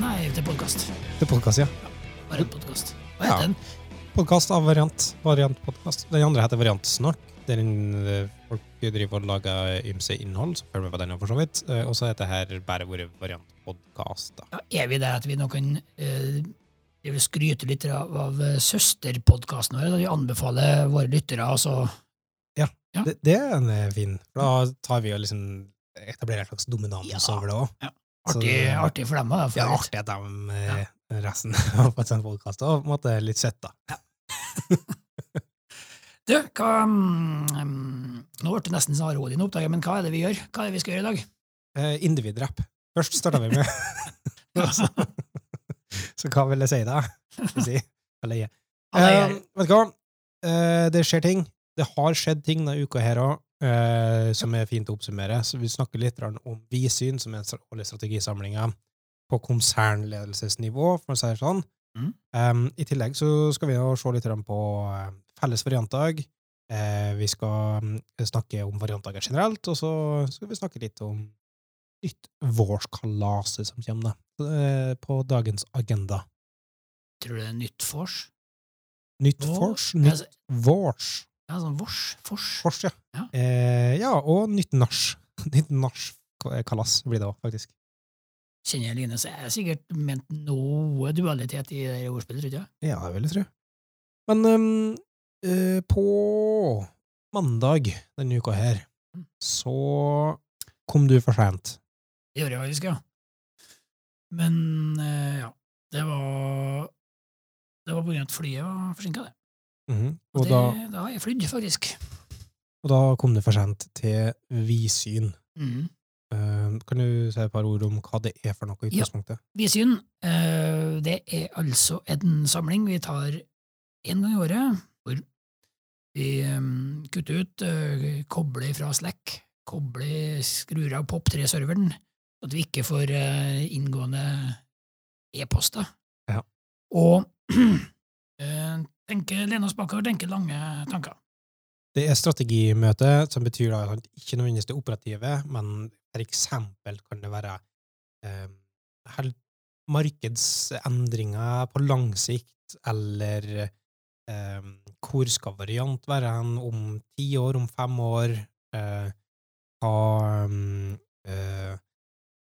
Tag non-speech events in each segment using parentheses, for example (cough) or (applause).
Nei, til podkast. Til podkast, ja. Bare en podkast. Hva Ja. heter den? Podkast av Variant. Variantpodkast. Den andre heter Variantsnakk. Der eh, folk driver og lager ymse innhold. Så følg med på den, for så vidt. Eh, Og så heter her bare våre Variantpodkast. podkast. Ja, er vi der at vi nå kan uh, skryte litt av, av søsterpodkasten vår? Da vi anbefaler våre lyttere altså Ja. Det, det er en fin. Da tar vi og liksom etablerer en slags dominans Ja. over det òg. Artig, artig for dem. Da, for Det er artig at de ja. resten (laughs) av en sånn podkast og på en måte litt søtt, da. Du, hva um, Nå ble det nesten snarrådig, oppdaget, men hva er det vi gjør? Hva er det vi skal gjøre i dag? Eh, Individrapp. Først starta vi med (laughs) (laughs) så, så hva vil jeg si, da? Si? Eller, Alle Eh, vet du hva? Uh, det skjer ting. Det har skjedd ting denne uka her òg, som er fint å oppsummere. Så vi snakker litt om Visyn, som er årlig strategisamling på konsernledelsesnivå, for å si det sånn. Mm. Um, I tillegg så skal vi jo se litt på eh, felles variantdag. Eh, vi skal mm, snakke om variantdager generelt, og så skal vi snakke litt om nytt vårskalaset som kommer, da, eh, på dagens agenda. Tror du det er nytt vors? Nytt vors, nytt altså- vårs. Ja, sånn vors? Fors? Fors, ja. Ja. Eh, ja, og nytt nach. (laughs) Nytt nachkalas blir det òg, faktisk. Kjenner jeg Line, så er jeg sikkert ment noe dualitet i det ordspillet, tror jeg. Ja, det vil jeg tro. Men um, eh, på mandag denne uka her, Mm. så kom du for sent. Det gjør jeg faktisk, ja. Men eh, ja, det var Det var på grunn av at flyet var forsinka, det. Mhm. Og Og, det, da, da har jeg flydd, faktisk. og da kom du for sent til Visyn. Mm. Uh, kan du si et par ord om hva det er for noe i Ja. utgangspunktet? Visyn, eh, det er altså en samling vi tar én gang i året, hvor vi um, kutter ut, uh, kobler fra Slack, kobler, skrur av POP3-serveren, så at vi ikke får uh, inngående e-poster. Ja. Og (clears throat) tenker, lene oss bakover, tenker lange tanker. Det er strategimøte, som betyr da ikke nødvendigvis det operative, men for eksempel kan det være eh, markedsendringer på lang sikt, eller eh, hvor skal variant være hen om ti år, om fem år? Eh, hva, mm, eh,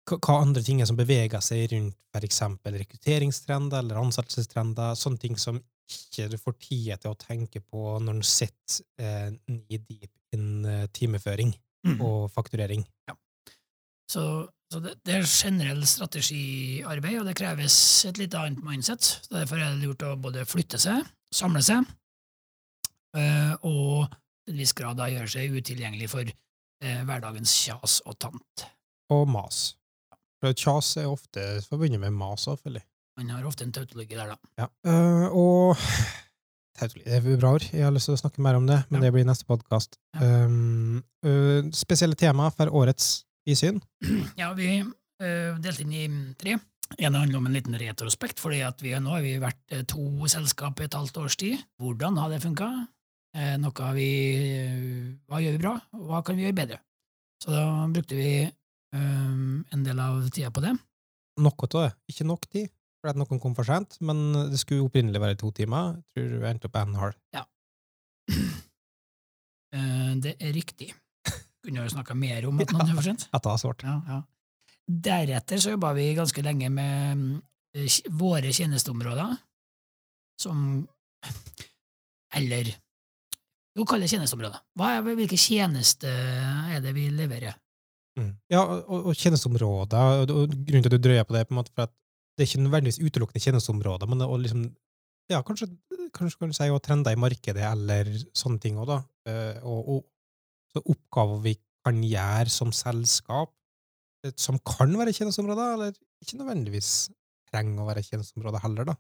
hva andre ting er som beveger seg rundt eksempel rekrutteringstrender eller ansettelsestrender, sånne ting som ikke du får tid til å tenke på når du sitter eh, i deep in timeføring timeføring og fakturering. Så, så det, det er generell strategiarbeid, og det kreves et litt annet mindset. Så Derfor er det lurt å både flytte seg, samle seg, eh, og til en viss grad da gjøre seg utilgjengelig for eh, hverdagens kjas og tant. Og mas. For Kjas er ofte forbundet med mas, selvfølgelig. Man har ofte en tautologi der, da. Ja. Uh, og (sighs) Tautologi, det er bra ord. Jeg har lyst til å snakke mer om det, men Ja. det blir neste podkast. Ja. Um, uh, spesielle tema for årets Visyn. (clears throat) Ja, vi uh, delte inn i tre. En handler om en liten retrospekt, fordi at vi nå har vi vært to selskap i et halvt års tid. Hvordan har det funka? Noe vi Hva gjør vi bra, hva kan vi gjøre bedre? Så da brukte vi eh, en del av tida på det. Noe av det. Ikke nok tid, for at noen kom for sent, men det skulle opprinnelig være to timer. Jeg tror vi endte opp en halv. Ja. (clears throat) Eh, det er riktig. Kunne jo snakka mer om at (laughs) noen er for sent. At det var svart. Ja, ja. Deretter så jobba vi ganske lenge med eh, våre tjenesteområder, som Eller Jo, kall det tjenesteområder. Hva er, hvilke tjenester er det vi leverer? Mm. Ja, og, og tjenesteområder, og, og grunnen til at du drøyer på det, på en måte for at det er ikke nødvendigvis utelukkende tjenesteområder, men det, å liksom, ja, kanskje, kanskje kan du si og trender i markedet, eller sånne ting òg, da. Eh, og, og så oppgaver vi kan gjøre som selskap, eh, som kan være tjenesteområder, eller ikke nødvendigvis trenger å være tjenesteområder heller, da.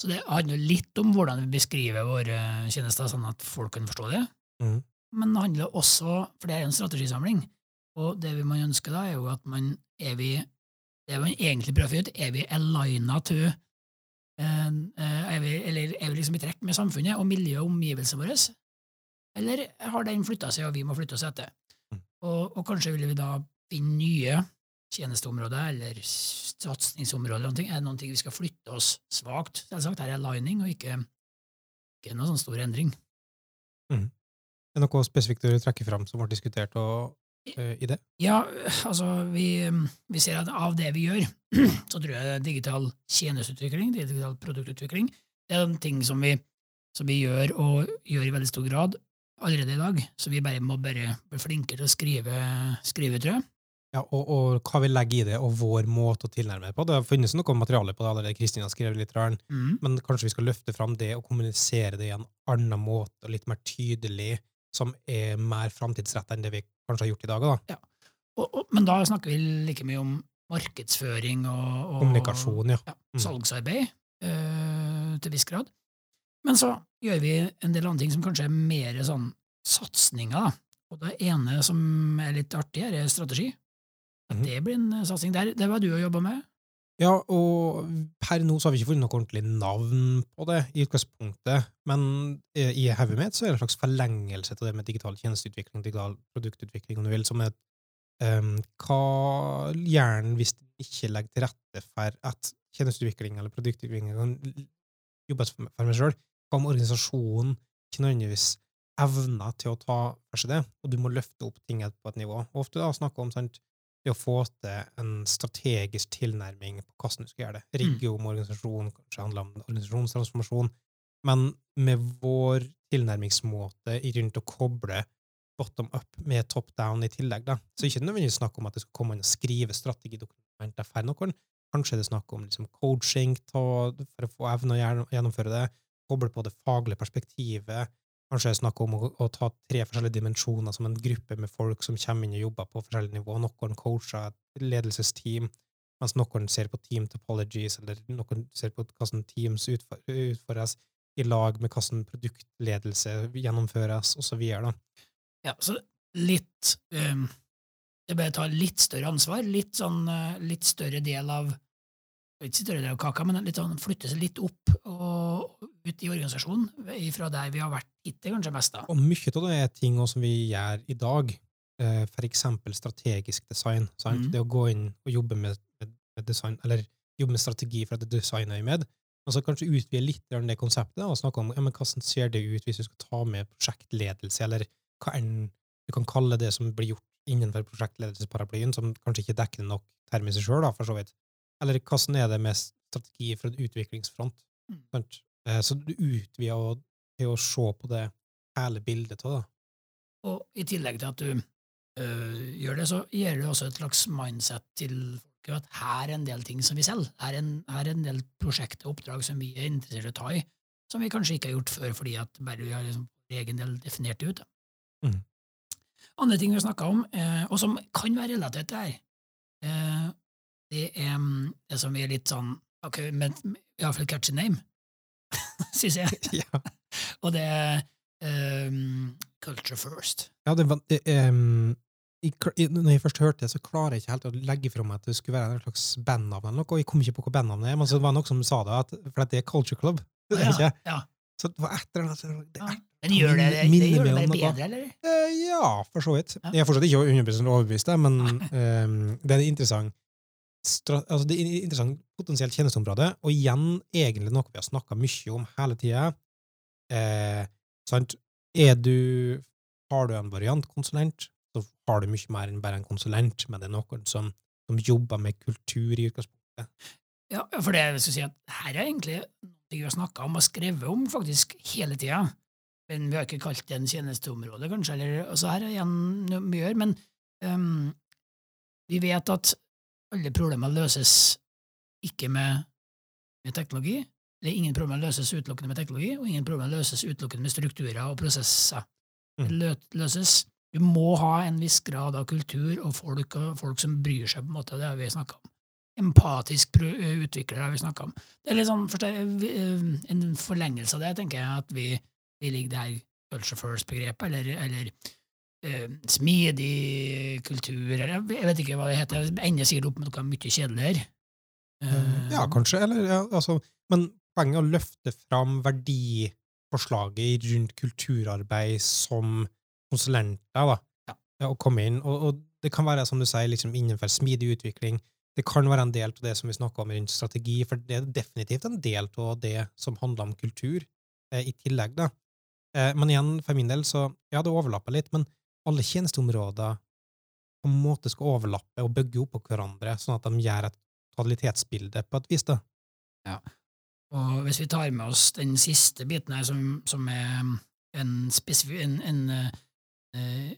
Så det handler litt om hvordan vi beskriver våre tjenester, sånn at folk kan forstå det. Mm. Men det handler også, for det er en strategisamling, og det vi man ønsker da, er jo at man er vi Det man egentlig prøver å finne ut, er vi aligna to eh, eh, er vi, Eller er vi liksom i trekk med samfunnet og miljøet og omgivelsene våre? Eller har den flytta seg, og vi må flytte oss etter? Mm. Og, og kanskje vil vi da finne nye tjenesteområder eller satsingsområder eller noe, er det noen ting vi skal flytte oss svakt. Selvsagt, her er lining, og ikke, ikke noen sånn stor endring. Er det noe spesifikt du trekker fram som ble diskutert og, i det? Ja, altså, vi, vi ser at av det vi gjør, (clears throat) så tror jeg digital tjenesteutvikling, digital produktutvikling, det er en ting som vi, som vi gjør, og gjør i veldig stor grad allerede i dag. Så vi bare må bare bli flinkere til å skrive, skrive tror jeg. Ja, og, og hva vi legger i det, og vår måte å tilnærme det på. Det har funnes noe materiale på det allerede, Kristina har skrevet litt, Mm. men kanskje vi skal løfte fram det og kommunisere det i en annen måte, og litt mer tydelig, som er mer framtidsretta enn det vi kanskje har gjort i dag. Da. Og, og, men da snakker vi like mye om markedsføring og, og Kommunikasjon, ja. ja, Mm. salgsarbeid eh, til viss grad. Men så gjør vi en del andre ting som kanskje er mer sånn satsinger. Og det ene som er litt artig, her, er strategi. At Mhm. det blir en satsing. Der, det var du og jobba med. Ja, og per nå så har vi ikke funnet noe ordentlig navn på det i utgangspunktet, men i hodet mitt så er det en slags forlengelse til det med digital tjenesteutvikling, digital produktutvikling, om du vil, som er um, hva hjernen hvis den ikke legger til rette for at tjenesteutvikling eller produktutvikling kan jobbes for meg sjøl, hva om organisasjonen ikke nødvendigvis evner til å ta for seg det, og du må løfte opp ting på et nivå. Og ofte da snakke om sant, det å få til en strategisk tilnærming på hvordan du skal gjøre det. Rigge om organisasjon, kanskje handler om organisasjonstransformasjon, men med vår tilnærmingsmåte rundt å koble bottom up med top down i tillegg. Da. Så ikke nødvendigvis snakk om at det skal komme inn og skrive strategidokumenter for noen. Kanskje det er snakk om liksom, coaching for å få evne å gjennomføre det, koble på det faglige perspektivet, Kanskje det er snakk om å, å ta tre forskjellige dimensjoner som en gruppe med folk som kommer inn og jobber på forskjellige nivå. Noen coacher et ledelsesteam, mens noen ser på team topologies, eller noen ser på hvordan teams utføres i lag med hvordan produktledelse gjennomføres, videre. Ja, så litt um, Det bør ta litt større ansvar, litt sånn eh, litt større del av ikke større del av kaka, men litt sånn flytte seg litt opp og ut i organisasjonen, fra der vi har vært hittil, kanskje mest. da. Og mye av det er ting som vi gjør i dag, eh, for eksempel strategisk design. Mhm. Det å gå inn og jobbe med, med, design, eller jobbe med strategi for at det designer vi med, og så kanskje utvide litt av det konseptet, og snakke om ja, men hvordan ser det ut hvis du skal ta med prosjektledelse, eller hva enn du kan kalle det som blir gjort innenfor prosjektledelsesparaplyen, som kanskje ikke dekker nok termiser i seg sjøl, for så vidt. Eller hvordan er det med strategi for en utviklingsfront? Mm. Eh, Så du utvider til å se på det hele bildet av det. Og i tillegg til at du øh, gjør det, så gir du også et slags mindset til folk at her er en del ting som vi selger. Her er en, her er en del prosjekter og oppdrag som vi er interessert i å ta i, som vi kanskje ikke har gjort før fordi at bare vi har liksom egen del definert det ut. Mhm. Andre ting vi har snakka om, eh, og som kan være relatert til det her, eh, det er mm, det som er litt sånn ok, men iallfall catchy name, (laughs) syns jeg. (laughs) ja. Og det er um, Culture First. Ja, det, var- um, i, i, når jeg først hørte det, så klarer jeg ikke helt å legge fra meg at det skulle være en slags bandnavn eller noe, og jeg kom ikke på hva bandnavnet er, men så var det noen som sa det, at, for det er Culture Club. (laughs) Det er ja, ikke. ja, Så det var et eller annet det Men gjør det, det, det gjør det bedre, eller? eh, Ja, for så vidt. Ja. Jeg er fortsatt ikke 100 overbevist, men um, det er interessant altså det er potensielt tjenesteområde, og igjen egentlig noe vi har snakka mye om hele tida. Eh? Er du Har du en variantkonsulent, så har du mye mer enn bare en konsulent, men det er noen som, som jobber med kultur i utgangspunktet. Ja, for det skulle si at her er egentlig noe vi har snakka om og skrevet om faktisk hele tida. Men vi har ikke kalt det en tjenesteområde, kanskje. Eller, altså her er igjen noe vi gjør, men um, vi vet at alle problemer løses ikke med, med teknologi. Eller ingen problemer løses utelukkende med teknologi, og ingen problemer løses utelukkende med strukturer og prosesser. Det Mm. løses Du må ha en viss grad av kultur og folk, og folk som bryr seg, på en måte. Det har vi snakka om empatisk eh, utvikler har vi snakka om. Det er litt sånn eh, en forlengelse av det, tenker jeg, at vi, vi ligger der culture first-begrepet, eller, eller smidig kultur, eller jeg vet ikke hva det heter. Jeg ender sikkert opp med noe mye kjedeligere. Eh, Ja, kanskje, eller ja, altså, Men poenget er å løfte fram verdiforslaget rundt kulturarbeid som konsulenter, da. Ja. ja, å komme inn. Og, og det kan være, som du sier, liksom innenfor smidig utvikling. Det kan være en del av det som vi snakka om rundt strategi, for det er definitivt en del av det som handler om kultur, eh, i tillegg. da. Eh, men igjen, for min del, så ja, det overlapper litt, men alle tjenesteområder på en måte skal overlappe og bygge opp på hverandre, sånn at de gjør et totalitetsbilde på et vis. da. Ja. Og hvis vi tar med oss den siste biten her, som, som er en spesifikk en, en, eh,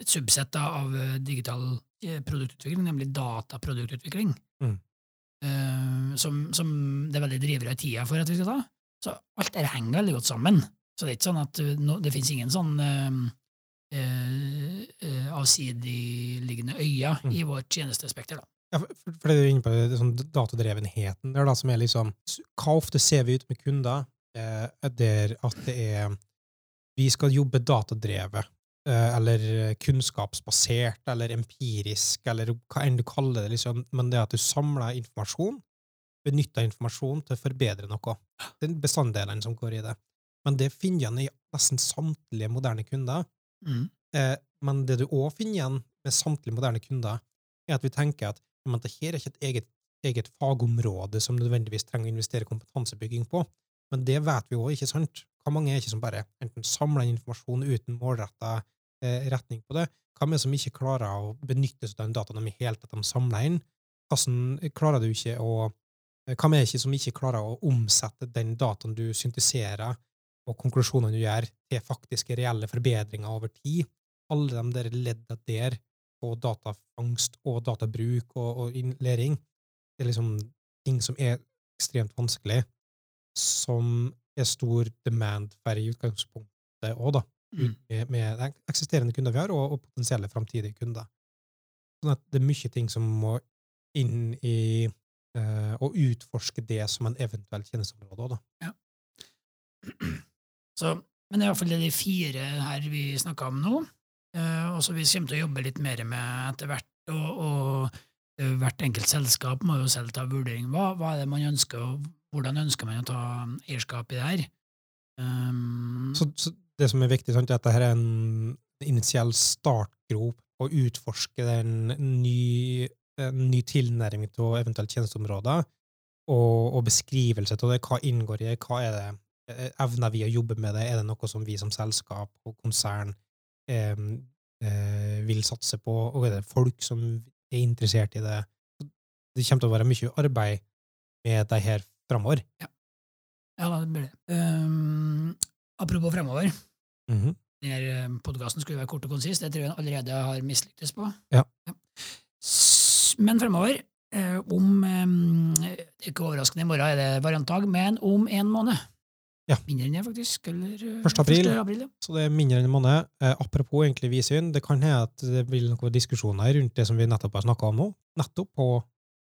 et subsett av eh, digital eh, produktutvikling, nemlig dataproduktutvikling, Mm. eh, som, som det er veldig drivere i tida for at vi skal ta. Så alt dette henger veldig godt sammen. Så det er ikke sånn at no, det finnes ingen sånn eh, eh, eh, avsidigliggende øyer Mm. i vårt tjenestespekter. da. Ja, for for det er jo inne på det, sånn datadrevenheten der, da, som er liksom Hva ofte ser vi ut med kunder eh, der at det er Vi skal jobbe datadrevet, eh, eller kunnskapsbasert, eller empirisk, eller hva enn du kaller det, liksom, men det at du samler informasjon, benytter informasjon til å forbedre noe. Det er bestanddelene som går i det. Men det finner igjen i nesten samtlige moderne kunder. Mm. Eh, men det du òg finner igjen med samtlige moderne kunder, er at vi tenker at men det her er ikke et eget, eget fagområde som nødvendigvis trenger å investere kompetansebygging på. Men det vet vi òg, ikke sant? Hva mange er ikke som bare enten samler inn informasjon uten målretta eh, retning på det? Hva med som ikke klarer å benytte seg av den dataen de i hele tatt de samler inn? Hvordan klarer du ikke å eh, Hva med ikke som ikke klarer å omsette den dataen du synteserer, og konklusjonene du gjør, til faktiske reelle forbedringer over tid? Alle de der ledda der på datafangst og databruk og, og innlæring, det er liksom ting som er ekstremt vanskelig, som er stor demand for i utgangspunktet òg, da. Mm. Med, med de eksisterende kunder vi har, og, og potensielle framtidige kunder. Sånn at det er mye ting som må inn i eh, å utforske det som en eventuell tjenesteområde òg, da. Så, men det er iallfall de fire her vi snakka om nå, eh, og så vi kommer til å jobbe litt mer med etter hvert. Og, og eh, hvert enkelt selskap må jo selv ta vurdering. Hva, hva er det man ønsker, og hvordan ønsker man å ta eierskap i det her? Um, Så, så det som er viktig, sant, er at dette er en initiell startgrop å utforske en ny, en ny tilnærming til eventuelt tjenesteområder, og, og beskrivelse av det. Hva inngår i det? Hva er det? Eh, Evner vi å jobbe med det? Er det noe som vi som selskap og konsern eh, eh, vil satse på? Og er det folk som er interessert i det? Det kommer til å være mye arbeid med det her framover. ja, det blir det. Um, apropos fremover. Mhm. Denne podkasten skulle være kort og konsist. det tror jeg allerede har mislyktes på. Ja. ja. Men fremover, eh, om um, ikke overraskende, i morgen er det variantdag, men om en måned. Ja. Mindre enn det, faktisk. Eller, eh, 1. april. 1. april ja. Så det er mindre enn en måned. Eh, apropos egentlig vidsyn, det kan hende at det blir noen diskusjoner rundt det som vi nettopp har snakka om nå, nettopp på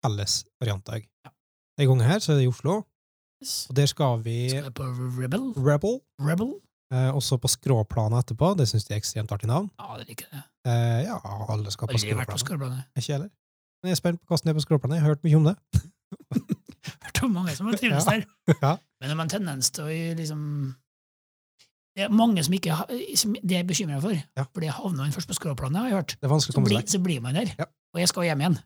felles variantdag. Ja. Denne gangen her så er det i Oslo, Yes. og der skal vi Skal vi på Rebel? Rebel, Rebel? eh, også på skråplanet etterpå. Det syns de er ekstremt artig navn. Ja, det liker jeg. Eh, ja, alle skal på skråplanet. Ikke jeg heller. Men jeg er spent på hvordan det er på skråplanet. Jeg har hørt mye om det. (laughs) Hørt om mange som har trivdes (laughs) Ja. der. Ja. Men de har en tendens til å liksom Det er mange som ikke som det er bekymra for. Ja. For det havner man først på skråplanet, har jeg hørt. Det er vanskelig å Så komme seg så blir man der. Ja. Og jeg skal hjem igjen.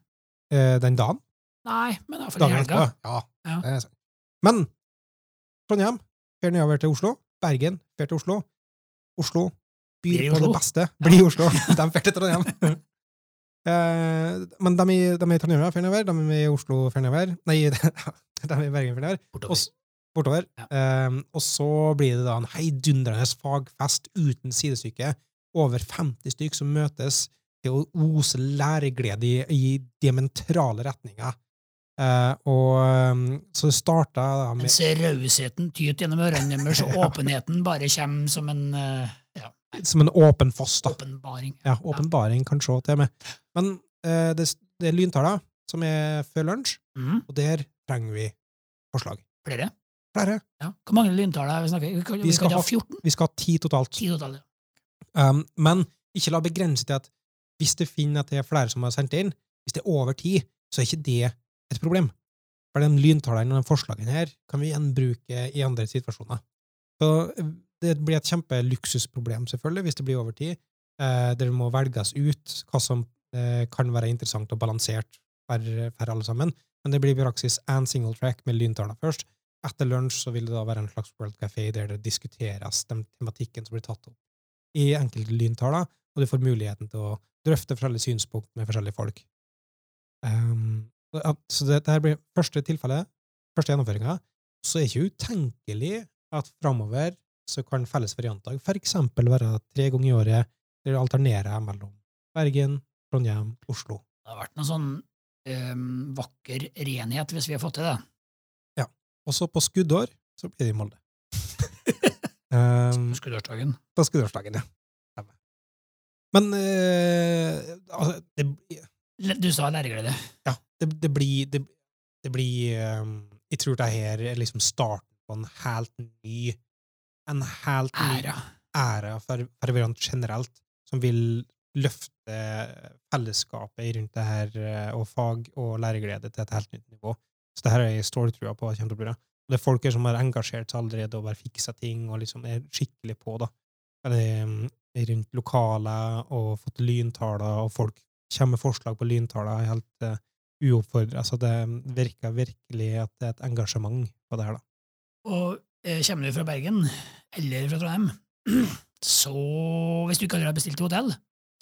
Eh, den dagen. Nei, men iallfall i helga. Ja. Ja. det er sant. Men Trondheim fer nedover til Oslo. Bergen fer til Oslo. Oslo byr på det beste. Blir Oslo. (laughs) De fer til Trondheim. (laughs) Eh, men de, er i Trondheim fer nedover, de er i Oslo fer nedover. Nei, (laughs) de er i Bergen fer nedover. Bortover. Ja. Um, og så blir det da en heidundrende fagfest uten sidestykke. Over 50 stykk som møtes til å ose læreglede i, i diametrale retninger. Uh, og um, så starta da med Mens rausheten tyter gjennom ørene deres, og (laughs) åpenheten bare kommer som en uh, ja, som en åpen foss, da. åpenbaring. Ja, åpenbaring, kan se til meg. Men uh, det, det er lyntaler som er før lunsj, mm. og der trenger vi forslag. Flere? Flere. Ja. Hvor mange lyntaler vi snakker vi? kan- Vi Vi skal ha ha- 14? Vi skal ha ti totalt. 10 totalt. ja. Um, men ikke la begrense til at hvis du finner at det er flere som har sendt inn, hvis det er over ti, så er ikke det et problem. For de lyntallene og de forslagene her kan vi gjenbruke i andre situasjoner. Så eh, det blir et kjempeluksusproblem, selvfølgelig, hvis det blir over tid. eh, det må velges ut hva som eh, kan være interessant og balansert for, for alle sammen. Men det blir i praksis én single track med lyntaler først. Etter lunsj så vil det da være en slags World Café der det diskuteres den tematikken som blir tatt opp i enkelte lyntaler, og du får muligheten til å drøfte forskjellige synspunkt med forskjellige folk. Um, så det, det blir første tilfelle, første gjennomføringa. Så er det ikke utenkelig at framover så kan felles variantdag eksempel være tre ganger i året, der det alternerer mellom Bergen, Trondheim, Oslo. Det har vært noe sånn um, vakker renhet hvis vi har fått til det. Og så på skuddår så blir det i Molde. um, (laughs) på skuddårsdagen. På skuddårsdagen, ja. Men uh, altså det, Du sa læreglede. Ja. Det, det blir det, det blir um, Jeg tror det her er liksom starten på en helt ny En helt ny Æra. æra for, Ferverant generelt, som vil løfte fellesskapet rundt det her, eh, og fag og læreglede til et helt nytt nivå. Så det her er jeg ståltrua på kommer til å bli bra. Det er folk som har engasjert seg allerede og bare fiksa ting og liksom er skikkelig på, da. Eller um, rundt lokaler og fått lyntaler, og folk kommer med forslag på lyntaler helt uh, uoppfordra. Så det virker virkelig at det er et engasjement på det her, da. Og eh, kommer du fra Bergen, eller fra Trondheim, (clears throat) så hvis du ikke allerede har bestilt hotell,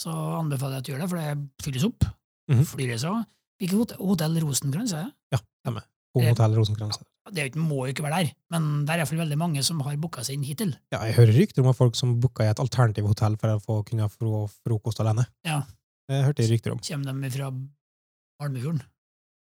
så anbefaler jeg at du gjør det, for det fylles opp. Mhm. Flyreiser. Hvilket hot- hotell Rosenkrantz er det? Ja, stemmer. Hotell Rosenkrantz. Det jo ikke- må jo ikke være der, men det er iallfall veldig mange som har booka seg inn hittil. Ja, jeg hører rykter om at folk som booka i et alternativt hotell for å få kunne få frokost alene. Ja. Det hørte jeg rykter om. Kommer de fra Almefjorden?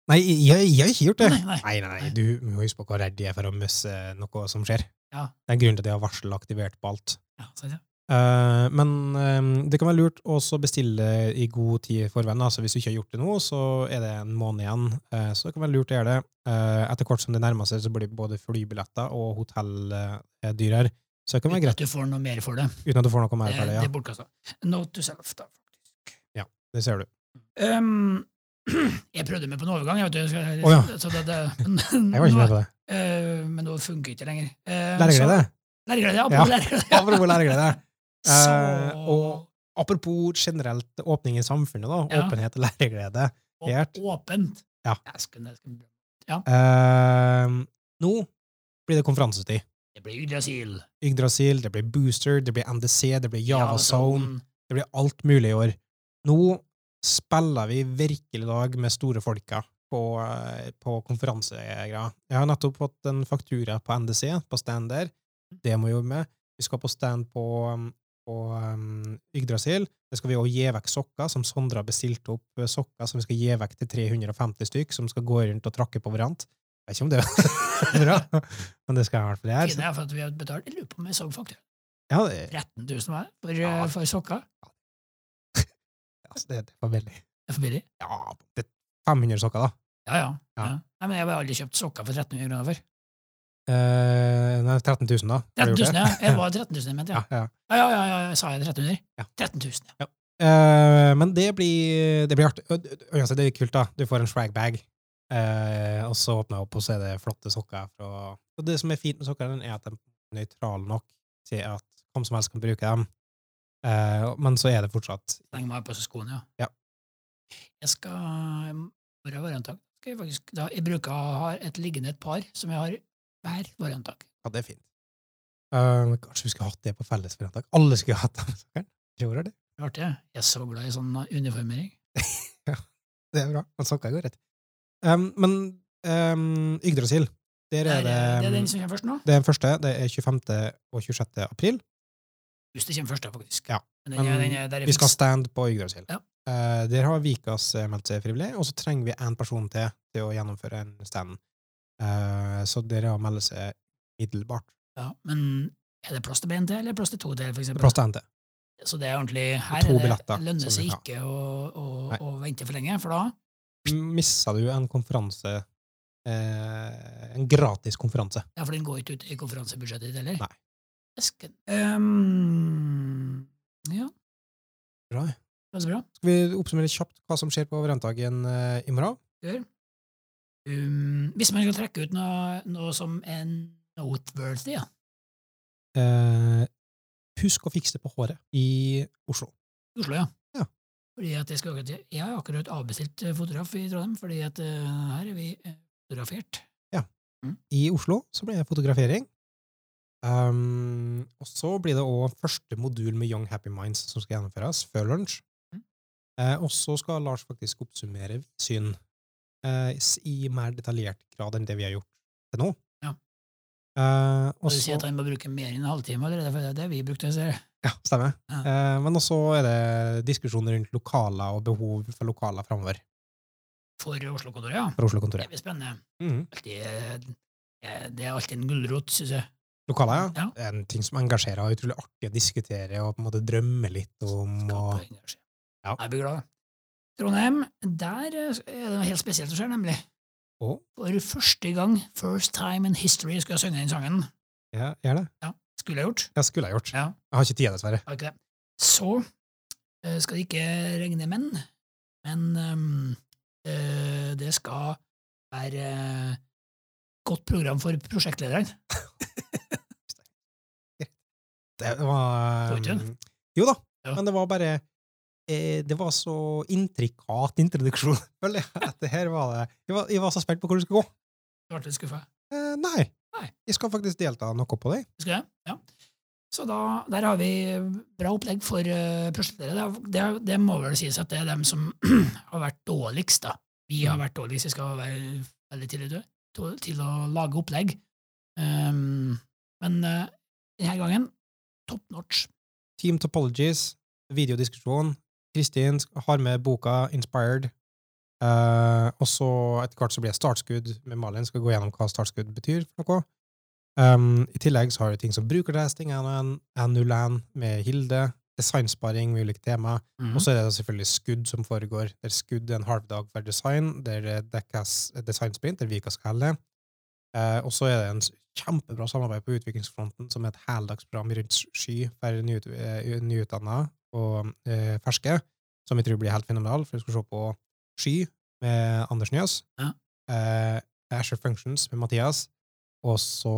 Nei, jeg, jeg har ikke gjort det. Nei, nei. Nei, nei, nei, du må huske på hvor redd jeg er for å miste noe som skjer. Ja. Det er grunnen til at jeg har varsel aktivert på alt. Ja, sant, ja. Eh, men eh, det kan være lurt å bestille i god tid i forveien. Altså, hvis du ikke har gjort det nå, så er det en måned igjen. Eh, så det kan være lurt å gjøre det. Etter hvert som det nærmer seg, så blir både flybilletter og hotell dyrere. Så det kan være Uten greit, at du får noe mer for det. uten at du får noe mer for det. det Ja. er bortkasta. Note to self, da, faktisk. Det ser du. Um, (clears throat) jeg prøvde meg på en overgang, jeg vet du. så- oh, ja. (laughs) så det, det, (laughs) Jeg var (laughs) ikke med på det. Uh, men nå funker ikke lenger. Uh, Læreglede. Læreglede, ja. Ja. på læreglede. Eh, og apropos generelt åpning i samfunnet, da. Ja. Åpenhet og læreglede. Helt. åpent. Ja. Jeg skal, Eh, nå blir det konferansetid. det blir Yggdrasil. Yggdrasil, det blir Booster, det blir NDC, det blir Javazone. Det blir alt mulig i år. Nå spiller vi virkelig lag med store folka på, eh, på konferansegreier. Jeg har nettopp fått en faktura på NDC, på stand der. Det må vi jobbe med. Vi skal på stand på, um, på um, Yggdrasil. Det skal vi også gi vekk sokker, som Sondre har bestilt opp eh, sokker som vi skal gi vekk til 350 stykk, som skal gå rundt og trakke på hverandre. Jeg vet ikke om det er (laughs) bra, men det skal jeg i hvert fall gjøre. Fine er for at vi har betalt Jeg lurer på om jeg så faktisk Ja, det, 13 000 hver for, Ja. eh, for sokker. (laughs) altså, det, det var billig. Det er for billig. Ja, det er 500 sokker, da. Ja, ja. Ja. ja. Nei, men jeg har aldri kjøpt sokker for 1300 kroner før. Eh, nei, 13 000, da. Har 13 000, det? ja. (laughs) Jeg var 13 000, jeg mente Ja, ja. ja. Ja, ja, ja, sa jeg 1300? Ja. 13 000, ja. Eh, men det blir, det blir artig. Altså, det er kult, da. Du får en swag-bag, eh, og så åpner jeg opp, og så er det flotte sokker. Fra, og det som er fint med sokkene, er at de er nøytrale nok til at hvem som helst kan bruke dem. Eh, men så er det fortsatt Slenger meg på seg skoene, ja. Ja. Jeg skal Hver variantdag skal jeg faktisk da, Jeg bruker å ha et liggende et par som jeg har hver variantdag. Ja, det er fint. Uh, kanskje vi skulle hatt det på felles fellesforetak? Alle skulle hatt det. Gjorde det? Artig. jeg. Er så glad i sånn uniformering. (laughs) ja, Det er bra. Men sokker går rett. Um, men um, Yggdrasil, der er det det er den som kommer først nå. Det er den første. Det er 25. og 26. april. Hvis det kommer først, da, faktisk. Ja, Men den, men den er Vi skal ha stand på Yggdrasil. Ja. Uh, der har Vikas eh, meldt seg frivillig, og så trenger vi én person til til å gjennomføre en stand. Eh, så dere har meldt seg middelbart. Ja, men er det plass til til, eller plass til to til, for er eksempel? plass til NT. Så det er ordentlig Her er det, billetter, lønner seg ikke å, å, å vente for lenge, for da Missa du en konferanse eh, En gratis konferanse? Ja, for den går ikke ut i konferansebudsjettet ditt heller. Nei. Esken. um, ja, Bra. det er bra. Skal vi oppsummere kjapt hva som skjer på variantdagen eh, i morgen? Gjør. Um, hvis man skal trekke ut noe, noe som en noteworthy, ja. Eh, husk å fikse på håret i Oslo. Oslo, ja. Ja. Fordi at jeg, skal, jeg har akkurat avbestilt eh, fotograf i Trondheim, fordi at uh, her er vi fotografert. Ja. Mm. I Oslo så blir det fotografering. Um, og så blir det òg første modul med Young Happy Minds som skal gjennomføres før lunsj. Mm. Eh, og så skal Lars faktisk oppsummere syn eh, i mer detaljert grad enn det vi har gjort til nå. Ja. Eh, og Og du så, sier at han må bruke mer enn en halvtime allerede, for det er det vi brukte. Ser. ja, stemmer. Ja. Eh, men også er det diskusjoner rundt lokaler og behov for lokaler framover For Oslo-kontoret, ja. for Det Oslo-kontoret. blir spennende. Mm. Alltid, eh, det er alltid en gulrot, syns jeg. Lokaler, ja. Ja. Det er en ting som engasjerer og utrolig artig å diskutere og på en måte drømme litt om. Og, engasjement. Ja. Jeg blir glad. Trondheim, der eh, er det noe helt spesielt som skjer, nemlig. Oh. For første gang, first time in history, skulle jeg synge den sangen. ja, gjør det. Ja, Skulle jeg gjort. Ja, skulle jeg gjort. Ja, Jeg har ikke tid, dessverre. har ikke det. Så eh, skal det ikke regne menn, men um, uh, det skal være uh, godt program for prosjektlederen. (laughs) Det var um, Jo da, men det var bare eh, Det var så intrikat introduksjon, (laughs) føler jeg. At det her var det jeg var, jeg var så spent på hvor det skulle gå. Du ble litt skuffa. Eh, nei. Nei. Jeg skal faktisk delta noe på det. Skal jeg? Ja. Så da, der har vi bra opplegg for uh, prosjektere. Det, det, det må vel sies at det er dem som (clears throat) har vært dårligst, da. Vi har Mm. vært dårligst, vi skal være veldig tidlig til, til å lage opplegg. Um, men uh, denne gangen top notch. Team Topologies, videodiskusjon. Kristin har med boka Inspired. Uh, og så etter hvert så blir det startskudd med Malin. Skal gå gjennom hva startskudd betyr for noe. Um, I tillegg så har du ting som brukertesting, N01 med Hilde, designsparing med ulike tema, mm. og så er det selvfølgelig skudd som foregår. Der skudd er en halvdag for design, der det dekkes designsprint, der Vika skal helle. Eh, og så er det en kjempebra samarbeid på utviklingsfronten, som er et heldagsprogram rundt sky for nyut, eh, nyutdanna og eh, ferske, som jeg tror blir helt fenomenal, for vi skal se på Sky med Anders Njøs, Ja. eh, Asher Functions med Mathias, og så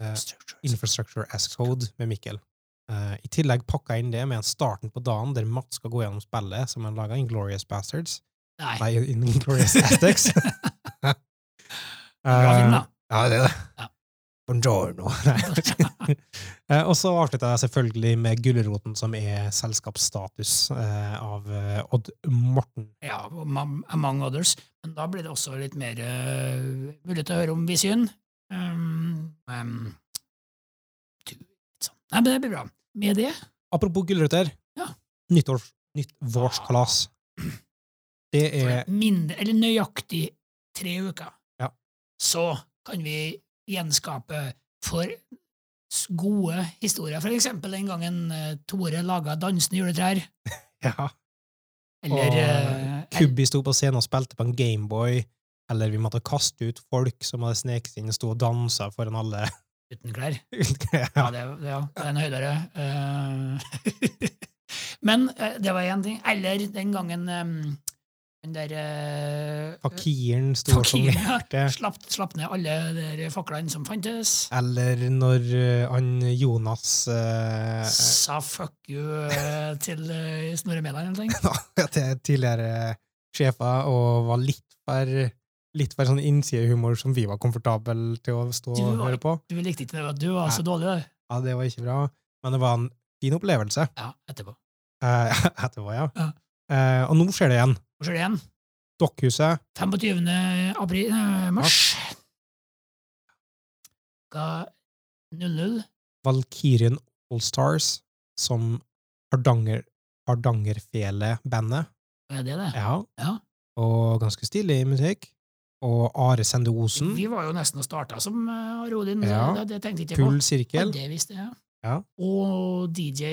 eh, Infrastructure as Code med Mikkel. Eh, I tillegg pakka jeg inn det med en starten på dagen der Mats skal gå gjennom spillet som han laga, Inglorious Bastards. Nei. Nei, Inglorious Aztecs. (laughs) Bra film, da. Eh, Ja, det er det. Ja. Buongiorno. (laughs) (laughs) Eh, Og så avslutta jeg selvfølgelig med Gulroten, som er selskapsstatus eh, av Odd Morten. Ja, among others. Men da blir det også litt mer uh, mulighet til å høre om Visyn. Um, um. Nei, men det blir bra. Med det Apropos gulrøtter. Ja. Nyttårs, nyttårskalas. Det er mindre, eller nøyaktig tre uker. Så kan vi gjenskape for gode historier. For eksempel den gangen eh, Tore laga dansende juletrær. (laughs) ja. Eller og eh, Kubbi sto på scenen og spilte på en Gameboy, eller vi måtte kaste ut folk som hadde sneket seg inn og sto og dansa foran alle. (laughs) uten klær. ja. Ja, det, ja, det er en høydere. Uh, (laughs) Men det var én ting. Eller den gangen eh, den der uh, Fakiren sto og Ja, (laughs) slapp, slapp ned alle de der faklene som fantes. Eller når uh, han Jonas uh, Sa fuck you uh, (laughs) til Snorre Mæland eller noe. til tidligere sjefer og var litt for litt for sånn innsidehumor som vi var komfortable til å stå var, og høre på. Du likte ikke det, du var så dårlig der. Ja, det var ikke bra, men det var en fin opplevelse. Ja, etterpå. Eh, (laughs) etterpå, ja. Ja. Eh, og nå skjer det igjen. Hvor skjer det igjen? Dokkhuset. 25. april, eh, mars. Ga 00. Valkyrien Allstars, som Hardanger, Hardangerfele-bandet. Er det det? Ja. Ja. Og ganske stilig musikk. Og Are Sende Osen. Vi var jo nesten og starta som uh, Rodin, Ja. det, det tenkte ikke jeg på. Full Ja, det visste jeg. Ja. Og DJ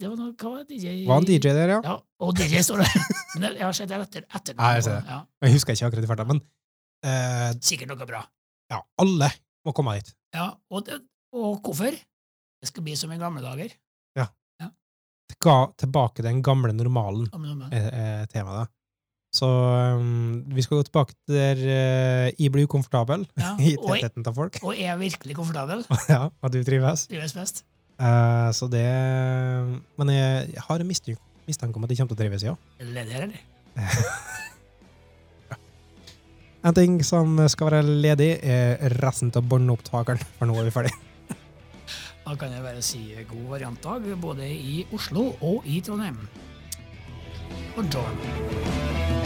det var noe, Hva var det? DJ Var han DJ der, ja? Ja, og DJ står der. (laughs) Men jeg har sett det etter. etter Ja, jeg ser det. Ja, Jeg husker ikke akkurat i farta, men eh, sikkert noe bra. ja, alle må komme dit. Ja, og, det, og hvorfor? Det skal bli som i gamle dager. ja tilbake den gamle normalen, dager. er, er temaet. Så um, vi skal gå tilbake til der uh, jeg blir ukomfortabel Ja, (laughs) i tettheten av folk. og er virkelig komfortabel. (laughs) ja, og du trives. Trives best. Uh, så det Men jeg, jeg har en mistanke mistanke om at de kommer til å trives, ja. Ledig her, eller? (laughs) En ting som skal være ledig, er resten av båndopptakeren, for nå er vi ferdig. Da kan jeg bare si god variantdag både i Oslo og i Trondheim. Og Jordan.